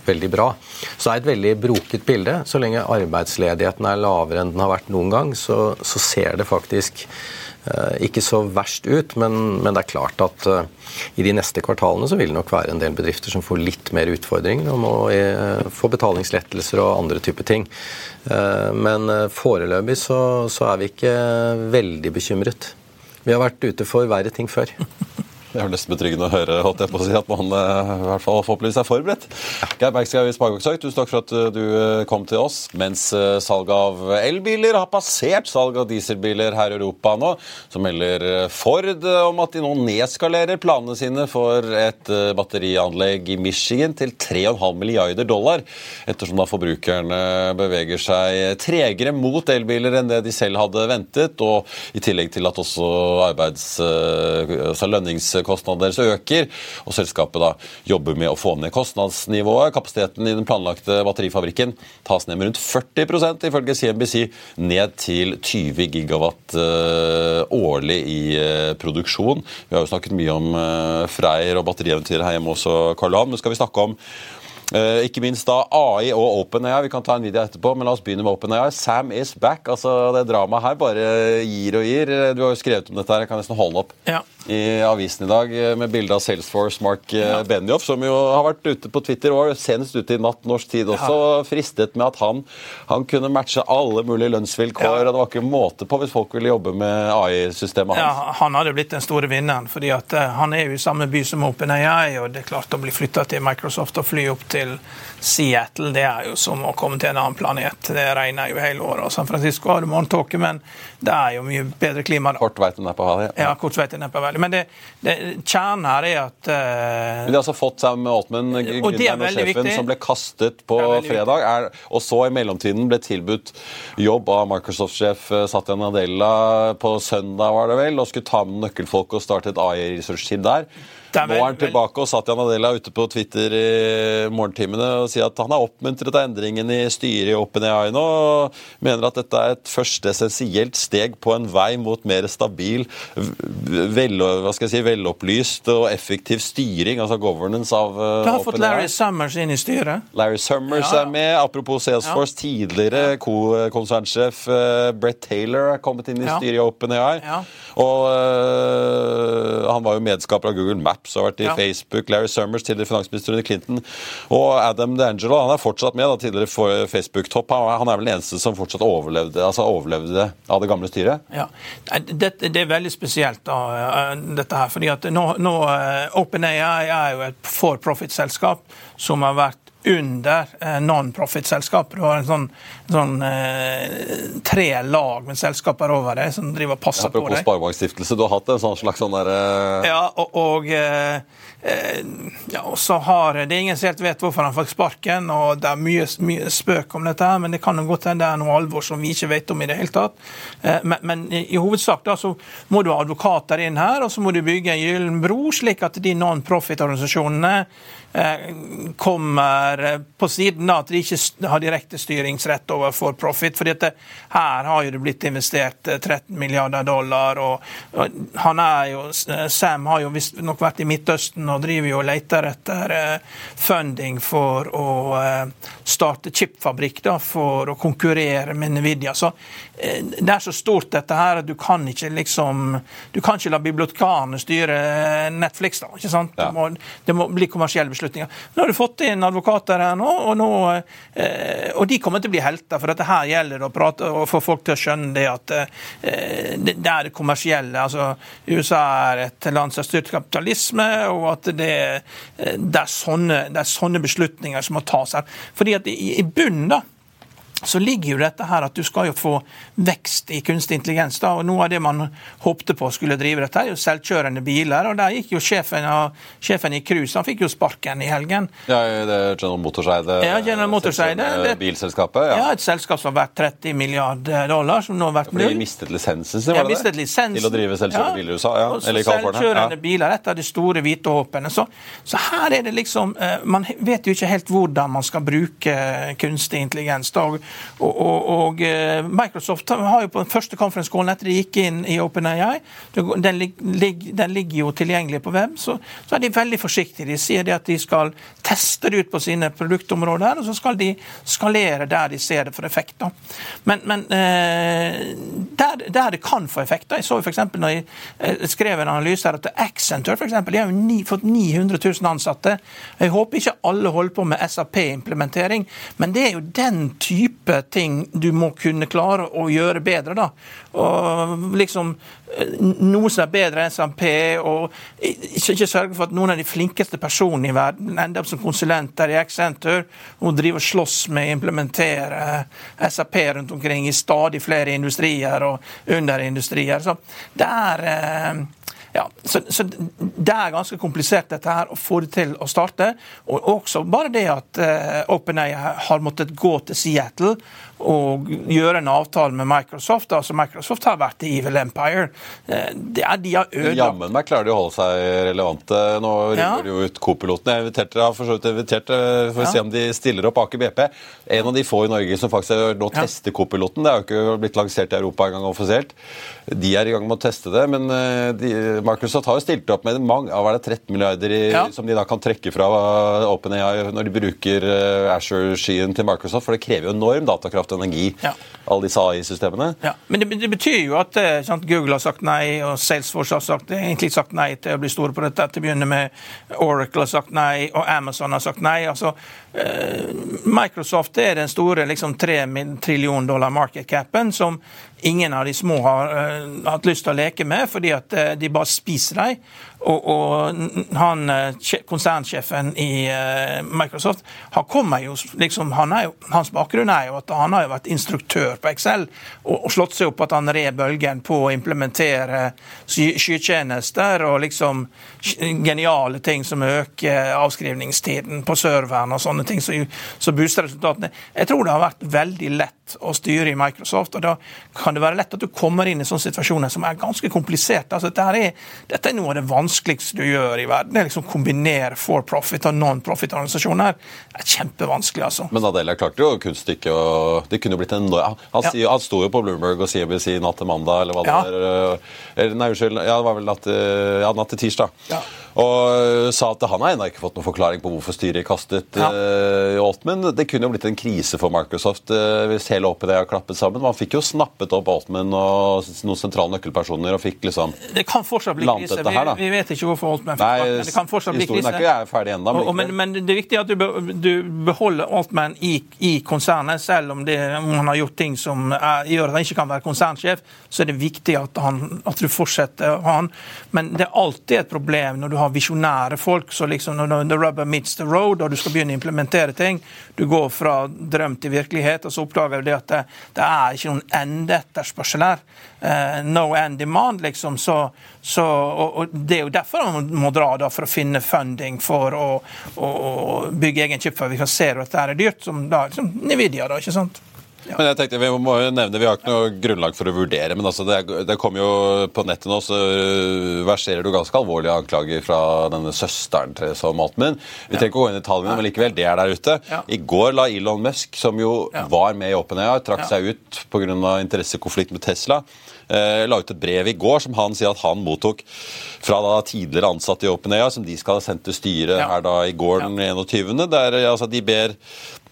[SPEAKER 3] veldig bra. Så det er et veldig broket bilde. Så lenge arbeidsledigheten er lavere enn den har vært noen gang, så, så ser det faktisk eh, ikke så verst ut. Men, men det er klart at eh, i de neste kvartalene så vil det nok være en del bedrifter som får litt mer utfordringer og må eh, få betalingslettelser og andre typer ting. Eh, men eh, foreløpig så, så er vi ikke veldig bekymret. Vi har vært ute for verre ting før.
[SPEAKER 1] Det er nesten betryggende å høre holdt jeg på å si, at man uh, i hvert fall forhåpentligvis er forberedt. Geir Bergskau i Sparebanksøk, tusen takk for at uh, du uh, kom til oss. Mens salget av elbiler har passert salget av dieselbiler her i Europa nå, så melder Ford om at de nå nedskalerer planene sine for et batterianlegg i Michigan til 3,5 milliarder dollar, ettersom da forbrukerne beveger seg tregere mot elbiler enn det de selv hadde ventet, og i tillegg til at også arbeids, altså lønnings kostnader deres øker, og selskapet da jobber med å få ned kostnadsnivået. Kapasiteten i den planlagte batterifabrikken tas ned med rundt 40% ifølge CNBC, ned til 20 gigawatt uh, årlig i uh, produksjon. Vi har jo snakket mye om uh, Freyr og batterieventyret her hjemme også, Karl Johan. Men skal vi snakke om ikke minst da AI og OpenAI. Vi kan ta en video etterpå, men la oss begynne med OpenAI. Sam is back. altså Det dramaet her bare gir og gir. Du har jo skrevet om dette her. Jeg kan nesten holde opp. Ja i avisen i dag eh, med bilde av Salesforce Mark eh, ja. Benioff, som jo har vært ute på Twitter og senest ute i natt norsk tid også, ja. fristet med at han, han, kunne matche alle mulige lønnsvilkår. Ja. og Det var ikke måte på hvis folk ville jobbe med AI-systemet hans.
[SPEAKER 2] Ja, Han hadde blitt den store vinneren, fordi at uh, han er jo i samme by som OpenAI, og det er klart å bli flytta til Microsoft og fly opp til Seattle, det er jo som å komme til en annen planet. Det regner jo hele året. Og San Francisco har du morgentåke, men det er jo mye bedre klima.
[SPEAKER 1] Kort vei til Nepal.
[SPEAKER 2] Ja, kort vei til Nepal. Men det, det, kjernen her er at uh,
[SPEAKER 1] Men De har altså fått Sam Altman, gründeren og, sjefen, viktig. som ble kastet på fredag, er, og så i mellomtiden ble tilbudt jobb av Microsoft-sjef eh, Satya Nadella på søndag, var det vel, og skulle ta med nøkkelfolk og starte et AI-research-team der. Nå er han tilbake, og Satya Nadella ute på Twitter i morgentimene og sier at han er oppmuntret av endringen i styret i OpenAI nå, og mener at dette er et første essensielt steg på en vei mot mer stabil, vel, hva skal jeg si, velopplyst og effektiv styring, altså governance av
[SPEAKER 2] OpenAI. Du har fått Larry Summers inn i styret.
[SPEAKER 1] Larry Summers ja. er med. Apropos Salesforce, ja. tidligere konsernsjef uh, Brett Taylor er kommet inn i styret i OpenAI. Ja. Og uh, han var jo medskaper av Google Maps Apps har vært i ja. Facebook, Larry Summers, tidligere finansminister under Clinton, og Adam D'Angelo han er fortsatt med, da, tidligere Facebook-topp. Han er vel den eneste som fortsatt overlevde, altså overlevde av det gamle styret?
[SPEAKER 2] Ja, Det, det er veldig spesielt, da, eh, dette her. fordi at nå, nå eh, OpenAI er jo et for profit-selskap som har vært under eh, non-profit-selskaper. Du har en sånn, sånn eh, tre lag med selskaper over deg som driver og passer på deg.
[SPEAKER 1] Sparebankstiftelse, du har hatt en sånn slags sånn derre
[SPEAKER 2] eh... Ja, og, og ja, og så har Det er ingen som helt vet hvorfor han fikk sparken, og det er mye, mye spøk om dette, her, men det kan jo godt hende det er noe alvor som vi ikke vet om i det hele tatt. Eh, men, men i, hovedsak da, så må du ha advokater inn her, og så må du bygge en gyllen bro, slik at de non-profit-organisasjonene Eh, kommer eh, på siden av at de ikke har direkte styringsrett overfor profit. fordi det, her har jo det blitt investert 13 eh, milliarder dollar. og, og han er jo, Sam har jo nok vært i Midtøsten og driver jo og leter etter funding for å starte chipfabrikk for å konkurrere med Nvidia. Så det er så stort dette her at du kan ikke liksom Du kan ikke la bibliotekarene styre Netflix. da, ikke sant? Det må, det må bli kommersielle beslutninger beslutninger. Nå har du fått inn advokater her nå, og, nå, eh, og de kommer til å bli helter. For dette her gjelder det å prate og få folk til å skjønne det at eh, det, det er det kommersielle. altså USA er et land som har styrt kapitalisme, og at det, eh, det, er sånne, det, er sånne, beslutninger som må tas her. Fordi at i, i bunnen da, så ligger jo dette her at du skal jo få vekst i kunstig intelligens. da, og Noe av det man håpte på skulle drive dette, er jo selvkjørende biler. og Der gikk jo sjefen, sjefen i Cruise han fikk jo sparken i helgen.
[SPEAKER 1] Ja, det er General Motorseide,
[SPEAKER 2] ja, General Motorseide
[SPEAKER 1] bilselskapet? Ja.
[SPEAKER 2] ja, et selskap som har vært 30 milliarder dollar. som nå har vært
[SPEAKER 1] null. De mistet lisensen sin, var det
[SPEAKER 2] det? Lisensen.
[SPEAKER 1] Til å drive selvkjørende ja. biler i USA? ja, eller i
[SPEAKER 2] California. Selvkjørende biler, et av de store hvite håpene. Så, så, her er det liksom eh, Man vet jo ikke helt hvordan man skal bruke kunstig intelligens. Og, og, og, og eh, Microsoft har jo på den første conference callen etter de gikk inn i OpenAI, den, den, ligger jo tilgjengelig på web, så, så, er de veldig forsiktige. De sier at de skal teste det ut på sine produktområder, og så skal de skalere der de ser det for effekt. Da. Men, men eh, der, der, det kan få effekt Jeg så f.eks. når jeg eh, skrev en analyse her at Accenture for eksempel, de har jo ni, fått 900 000 ansatte. Jeg håper ikke alle holder på med SAP-implementering, men det er jo den type ting du må kunne klare å gjøre bedre. da. Og liksom noe som er bedre enn SMP, og ikke sørge for at noen av de flinkeste personene i verden ender opp som konsulenter i Accenture og driver og slåss med å implementere SAP rundt omkring i stadig flere industrier og underindustrier. Så det er eh, ja, så, så, Det er ganske komplisert dette her å få det til å starte. Og også bare det at uh, OpenAI har måttet gå til Seattle og gjøre en avtale med Microsoft. altså Microsoft har vært i Evil Empire. Uh, det er, de har ødelagt
[SPEAKER 1] Jammen meg klarer de å holde seg relevante. Nå ruller ja. de jo ut co-pilotene. Jeg inviterte, har for så vidt invitert eh, for å ja. se om de stiller opp Aker BP. En av de få i Norge som faktisk nå tester ja. co-piloten. Det er jo ikke blitt lansert i Europa engang offisielt. De er i gang med å teste det, men de Microsoft har jo stilt opp med mange, hva er det, 13 milliarder i, ja. som de da kan trekke fra OpenAI når de bruker uh, Asher-skyen til Microsoft, for det krever jo enorm datakraft og energi, ja. alle disse AI-systemene.
[SPEAKER 2] Ja. Men det, det, betyr jo at eh, sant, Google har sagt nei, og Salesforce har sagt, egentlig sagt nei til å bli store på dette. Til å begynne med Oracle har sagt nei, og Amazon har sagt nei. altså uh, Microsoft er den store liksom, 3 trillion dollar market capen som ingen av de små har uh, hatt lyst til å leke med, fordi at uh, de bare spiser dem. Og, og han, uh, konsernsjefen i Microsoft han jo, liksom, han jo, Hans bakgrunn er jo at han har jo vært instruktør på Excel og, og slått seg opp at han red bølgen på å implementere skytjenester og liksom geniale ting som øker avskrivningstiden på serveren og sånne ting som så, booster resultatene. Jeg tror det har vært veldig lett å styre i Microsoft. og da kan det være lett at du kommer inn i sånne situasjoner som er ganske kompliserte. Altså, dette, dette, er, noe av det vanskeligste du gjør i verden. det er liksom Kombinere for profit og non-profit-organisasjoner. Det er kjempevanskelig, altså.
[SPEAKER 1] Men Adela klarte jo kunststykket, og det kunne blitt en Han, han, ja. han sto jo på Bloomberg og CBC natt til mandag, eller hva det ja. var. Eller, nei, unnskyld. Ja, det var vel natt, ja, natt til tirsdag. Ja. Og sa at han har ennå ikke fått noen forklaring på hvorfor styret kastet ja. uh, Altman. Det kunne jo blitt en krise for Microsoft uh, hvis hele OpenAI har klappet sammen. Man fikk jo snappet opp Altman og noen sentrale nøkkelpersoner og fikk liksom
[SPEAKER 2] Det kan fortsatt bli krise. Vi, vi, vet ikke hvorfor Altman fikk sparken, men det kan fortsatt bli krise.
[SPEAKER 1] Historien er ikke ferdig ennå.
[SPEAKER 2] Men, men, men, det er viktig at du, be, du beholder Altman i, i konsernet, selv om, det, om, han har gjort ting som er, gjør at han ikke kan være konsernsjef. Så er det viktig at, han, at du fortsetter han. Men det er alltid et problem når du har har visjonære folk. så liksom Når the rubber meets the road, og du skal begynne å implementere ting, du går fra drøm til virkelighet, og så oppdager du det at det, det er ikke noen endeetterspørsel her. Uh, no end demand, liksom. Så, så og, og, Det er jo derfor man må dra da, for å finne funding for å, å, å bygge egen chip, for vi kan se at det er dyrt, som da, liksom Nvidia, da, ikke sant?
[SPEAKER 1] Ja. Men jeg tenkte, Vi må jo nevne, vi har ikke noe grunnlag for å vurdere, men altså det, det kommer jo på nettet nå, så verserer du ganske alvorlige anklager fra denne søsteren til Sam Altman. Vi trenger ikke å gå inn i tallene, men likevel, det er der ute. Ja. I går la Elon Musk, som jo ja. var med i OpenAI, trakk seg ut pga. interessekonflikt med Tesla. Eh, la ut et brev i går som han sier at han mottok fra da tidligere ansatte i OpenAI, som de skal ha sendt til styret her da i går den 21., der altså, de ber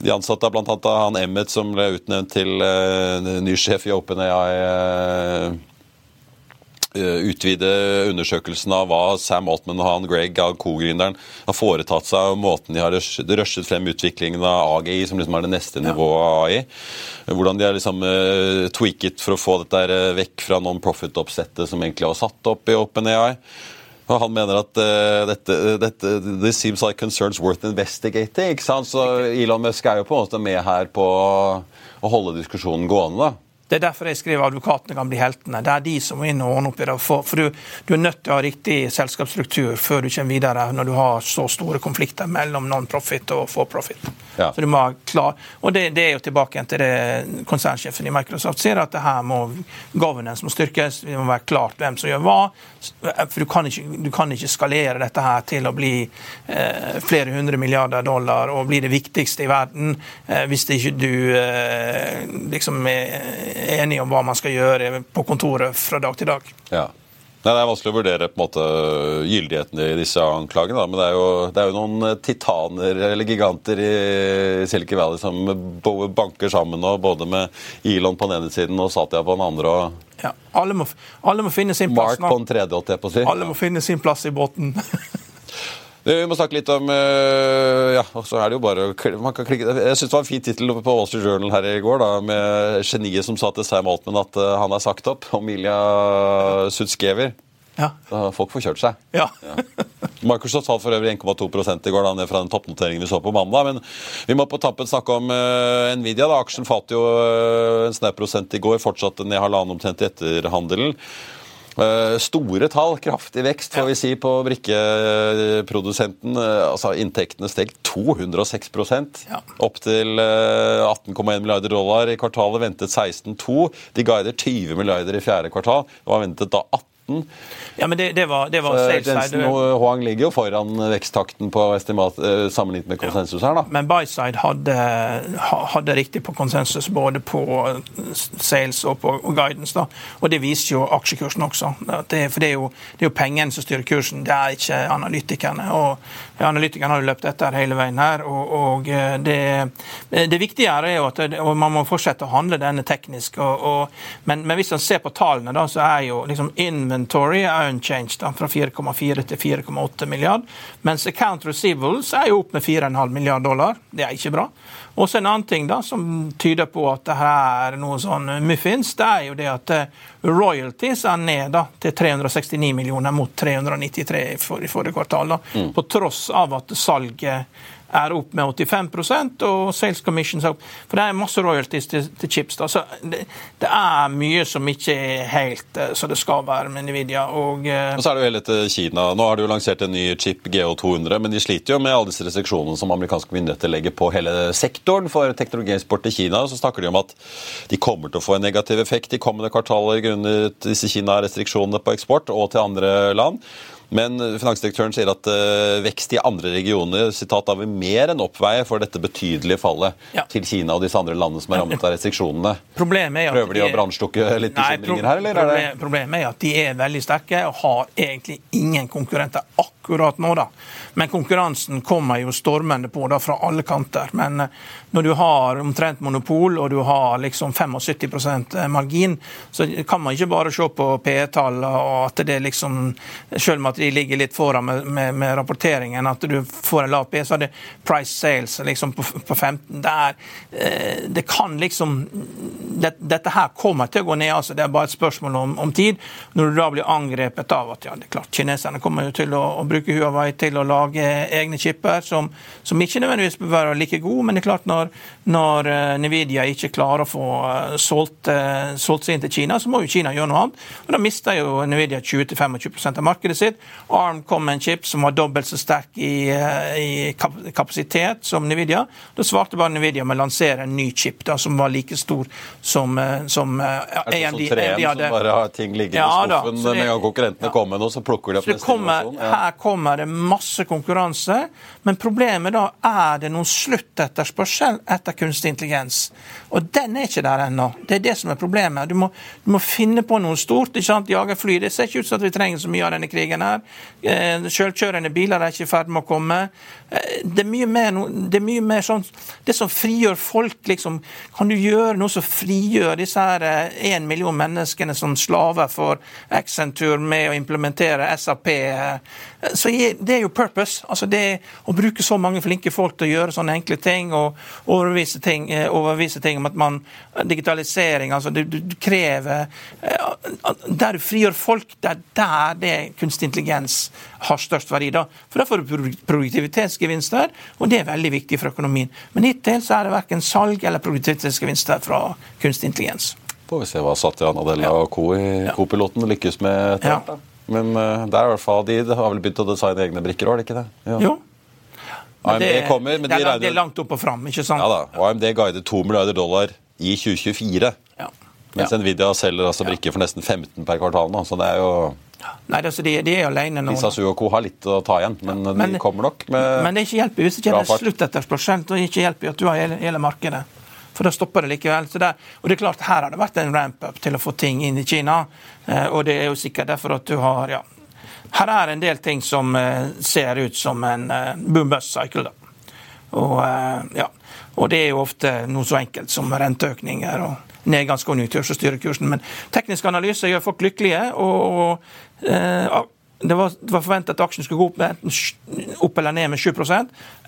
[SPEAKER 1] de ansatte, bl.a. han Emmet, som ble utnevnt til uh, ny sjef i OpenAI. Uh, utvide undersøkelsen av hva Sam Altman og han Greg, co-gründeren, har foretatt seg, og måten de har rushet frem utviklingen av AGI, som liksom er det neste nivået av AI. Hvordan de har liksom uh, tweaket for å få dette vekk fra non-profit-oppsettet som egentlig var satt opp i OpenAI. Og han mener at uh, dette, dette This seems like concerns worth investigating. ikke sant? Så Elon Musk er jo på en måte med her på å holde diskusjonen gående. da.
[SPEAKER 2] Det er derfor jeg skriver advokatene kan bli heltene. Det er de som må inn og ordne opp i det. For, for du, du, er nødt til å ha riktig selskapsstruktur før du kommer videre, når du har så store konflikter mellom non-profit og for profit. Ja. Så du må ha klar, og det, det, er jo tilbake til det konsernsjefen i Microsoft sier, at det her må governance må styrkes. Det må være klart hvem som gjør hva. For du kan ikke, du kan ikke skalere dette her til å bli eh, flere hundre milliarder dollar og bli det viktigste i verden eh, hvis ikke du eh, liksom er enige om hva man skal gjøre på kontoret fra dag til dag.
[SPEAKER 1] Ja. Nei, Det er vanskelig å vurdere på en måte gyldigheten i disse anklagene. Da. Men det er, jo, det er, jo, noen titaner eller giganter i Silicon Valley som banker sammen nå, både med Elon på den ene siden og Satya på den andre.
[SPEAKER 2] ja, alle må, alle må, finne sin
[SPEAKER 1] plass. Mark på den tredje, holdt jeg på å si.
[SPEAKER 2] Alle må finne sin plass i båten.
[SPEAKER 1] Vi må snakke litt om eh, Ja, så er det jo bare man kan klikke. Jeg syns det var en fin tittel på Wall Street Journal her i går, da, med geniet som sa til Sam Altman at eh, han er sagt opp. Omilia Sutskever.
[SPEAKER 2] Ja.
[SPEAKER 1] folk får kjørt seg.
[SPEAKER 2] Ja.
[SPEAKER 1] ja. Microsoft falt for øvrig 1,2 i går, da, ned fra den toppnoteringen vi så på mandag. Men vi må på tappen snakke om uh, Nvidia. da, Aksjen falt jo uh, en snau prosent i går, fortsatte ned halvannen omtrent i etterhandelen. Eh, store tall, kraftig vekst får vi si på brikkeprodusenten. Eh, altså Inntektene steg 206 ja. opp til 18,1 eh, milliarder dollar. I kvartalet ventet 16,2. De guider 20 milliarder i fjerde kvartal. Det var ventet da 18
[SPEAKER 2] ja, men det, det var, det var
[SPEAKER 1] Jensen og Huang ligger jo foran veksttakten på estimat eh, sammenlignet med konsensus her, da.
[SPEAKER 2] Men Byside hadde, hadde, riktig på konsensus både på sales og på guidance. da, Og det viser jo aksjekursen også. Det, for det er, jo, det er jo pengene som styrer kursen, det er ikke analytikerne. og Analytikerne har jo løpt etter hele veien her. og, og eh, det, det, viktige er jo at man må fortsette å handle denne teknisk. Og, og, men, men, hvis man ser på tallene, da, så er jo liksom inn inventory er unchanged, fra 4,4 til 4,8 milliard. Mens account receivables er jo opp med 4,5 milliard dollar. Det er ikke bra. Og så en annen ting da, som tyder på at det her er noe sånn muffins, det er jo det at eh, royalties er ned da, til 369 millioner mot 393 i forrige kvartal. da, mm. På tross av at salget er opp med 85% og sales commissions opp. For det er masse royalties til, til chips. da, så det, det, er mye som ikke er helt uh, så det skal være med Nvidia. Og,
[SPEAKER 1] uh, og så er det jo hele til Kina. Nå har de jo lansert en ny chip, GH200, men de sliter jo med alle disse restriksjonene som amerikanske myndigheter legger på hele sektoren for teknologieksport til Kina. Så snakker de om at de kommer til å få en negativ effekt i kommende kvartaler grunnet disse Kina-restriksjonene på eksport og til andre land. Men finansdirektøren sier at uh, vekst i andre regioner sitat, da vil mer enn oppveie for dette betydelige fallet ja. til Kina og disse andre landene som er rammet av restriksjonene.
[SPEAKER 2] Problemet er at
[SPEAKER 1] Prøver de, de å bransjlukke litt bekymringer her, eller?
[SPEAKER 2] Problem, problemet er at de er veldig sterke og har egentlig ingen konkurrenter akkurat nå, da. Men konkurransen kommer jo stormende på da fra alle kanter. Men eh, når du har omtrent monopol og du har liksom 75 eh, margin, så kan man ikke bare se på PE-tall og at det liksom Selv om at de ligger litt foran med, med, med rapporteringen, at du får en lav PE, så er det price sales liksom på, på 15. Det, er, eh, det kan liksom det, Dette her kommer til å gå ned, altså. Det er bare et spørsmål om, om, tid. Når du da blir angrepet av at ja, det er klart, kineserne kommer jo til å, å bruke Huawei til å lage egne chipper, som, som ikke nødvendigvis bør være like gode, men det er klart når, når eh, Nvidia ikke klarer å få eh, solgt, eh, solgt seg inn til Kina, så må jo Kina gjøre noe annet. Og Da mister jo Nvidia 20-25% av markedet sitt. ARM kom med en chip som var dobbelt så sterk i, i kapasitet som Nvidia. Da svarte bare Nvidia med å lansere en ny chip da, som var like stor som, som
[SPEAKER 1] Er det sånn treen som bare har ting liggende ja, i skuffen med en gang konkurrentene ja. kommer nå, så plukker de opp neste
[SPEAKER 2] kommer, Ja. Her kommer det masse konkurranse, men problemet da er det noen sluttetterspørsel etter kunstig intelligens. Og den er ikke der ennå. Det er det som er problemet. Du må, du må finne på noe stort. ikke sant? Jagerfly. Det ser ikke ut som at vi trenger så mye av denne krigen her. Eh, selvkjørende biler er ikke i ferd med å komme. Eh, det er mye mer, det er mye mer sånn Det som frigjør folk, liksom. Kan du gjøre noe som frigjør disse her én eh, million menneskene som slaver for Accenture med å implementere SAP? så det er jo purpose. altså det Å bruke så mange flinke folk til å gjøre sånne enkle ting og overbevise ting, overvise ting om at man Digitalisering, altså du, du krever eh, Der du frigjør folk, det er der det kunstig intelligens har størst verdi. da. For får du produktivitetsgevinster, og det er veldig viktig for økonomien. Men hittil så er det verken salg eller produktivitetsgevinster fra kunstig intelligens.
[SPEAKER 1] Får vi se hva Satya Nadella og co-piloten lykkes med. Ja. Men uh, det er i hvert fall de, de har vel begynt å designe egne brikker, har de ikke det?
[SPEAKER 2] Ja. Jo. Men AMD det, kommer, men det, er, regner... det er langt opp og fram, ikke sant?
[SPEAKER 1] Ja da. Og AMD guider 2 milliarder dollar i 2024. Ja. Mens. Nvidia selger altså brikker for nesten 15 per kvartal nå. Så det er jo
[SPEAKER 2] Nei, altså de, de er alene nå.
[SPEAKER 1] Lisa Suoko har litt å ta igjen, men, men, de kommer nok med
[SPEAKER 2] Men det er ikke hjelp hvis det ikke er sluttetterspørsel, og ikke hjelper at du har hele, hele markedet. For da stopper det likevel. Det, og det er klart, Her har det vært en ramp-up til å få ting inn i Kina. Eh, og det er jo sikkert derfor at du har ja, Her er en del ting som eh, ser ut som en eh, boom-bust-cycle. Og, ja, og det er jo ofte noe så enkelt som renteøkninger og nedgangskonjunktur som styrer kursen. Men teknisk analyse gjør folk lykkelige. og, og det var, var forventet at aksjen skulle gå opp, opp eller ned med 7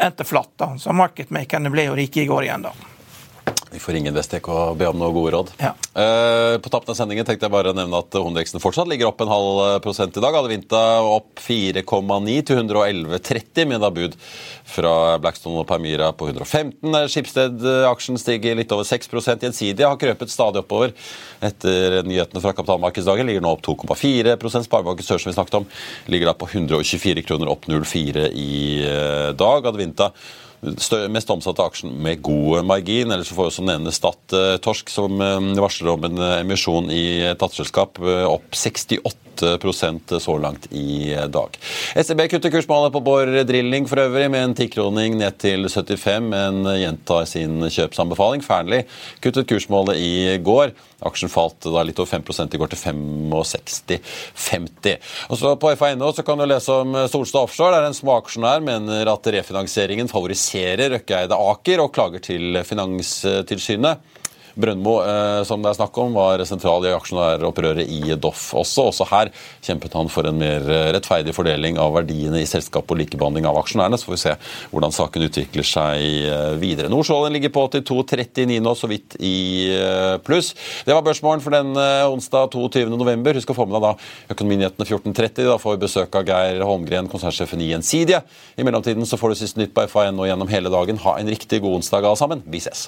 [SPEAKER 2] endte flatt. da, Så marketmakerne ble jo rike i går igjen. da.
[SPEAKER 1] Vi får ringe Investec og be om noen gode råd. Ja. Uh, på tappen av sendingen tenkte jeg bare å nevne at hovedveksten fortsatt ligger opp en halv eh, prosent i dag. Hadde Vinta opp 4,9 til 111,30, med da bud fra Blackstone og Permira på 115. Skipsted-aksjen stiger litt over 6% Gjensidige har krøpet stadig oppover etter nyhetene fra kapitalmarkedsdagen. Ligger nå opp 2,4 Sparebanken Sør, som vi snakket om, ligger da på 124 kroner, opp 0,4 i eh, dag. Hadde Vinta mest omsatte aksjen med god margin. Ellers får også nevne Stad eh, Torsk, som eh, varsler om en eh, emisjon i datterselskap, opp 68% så langt i dag. SEB kutter kursmålet på Bård Drilling for øvrig, med en tikroning ned til 75, men gjentar sin kjøpsanbefaling. Fearnley kuttet kursmålet i går. Aksjen falt da litt over 5 i går til 65,50. Og så På FA.no kan du lese om Solstad Offshore. Der en småaksjonær mener at refinansieringen favoriserer Røkkeeide Aker og klager til Finanstilsynet. Brøndmo, eh, som det er snakk om, var sentral i aksjonæropprøret i Doff også. Også her kjempet han for en mer eh, rettferdig fordeling av verdiene i selskapet og likebehandling av aksjonærene. Så får vi se hvordan saken utvikler seg eh, videre. Nordsjålen ligger på 82,39 nå, så vidt i pluss. Det var børsmålen for den onsdag 22.11. Husk å få med deg da Økonominyhetene 14.30. Da får vi besøk av Geir Holmgren, konsernsjefen i Gjensidige. I mellomtiden så får du siste nytt på FA1 gjennom hele dagen. Ha en riktig god onsdag alle sammen. Vi ses.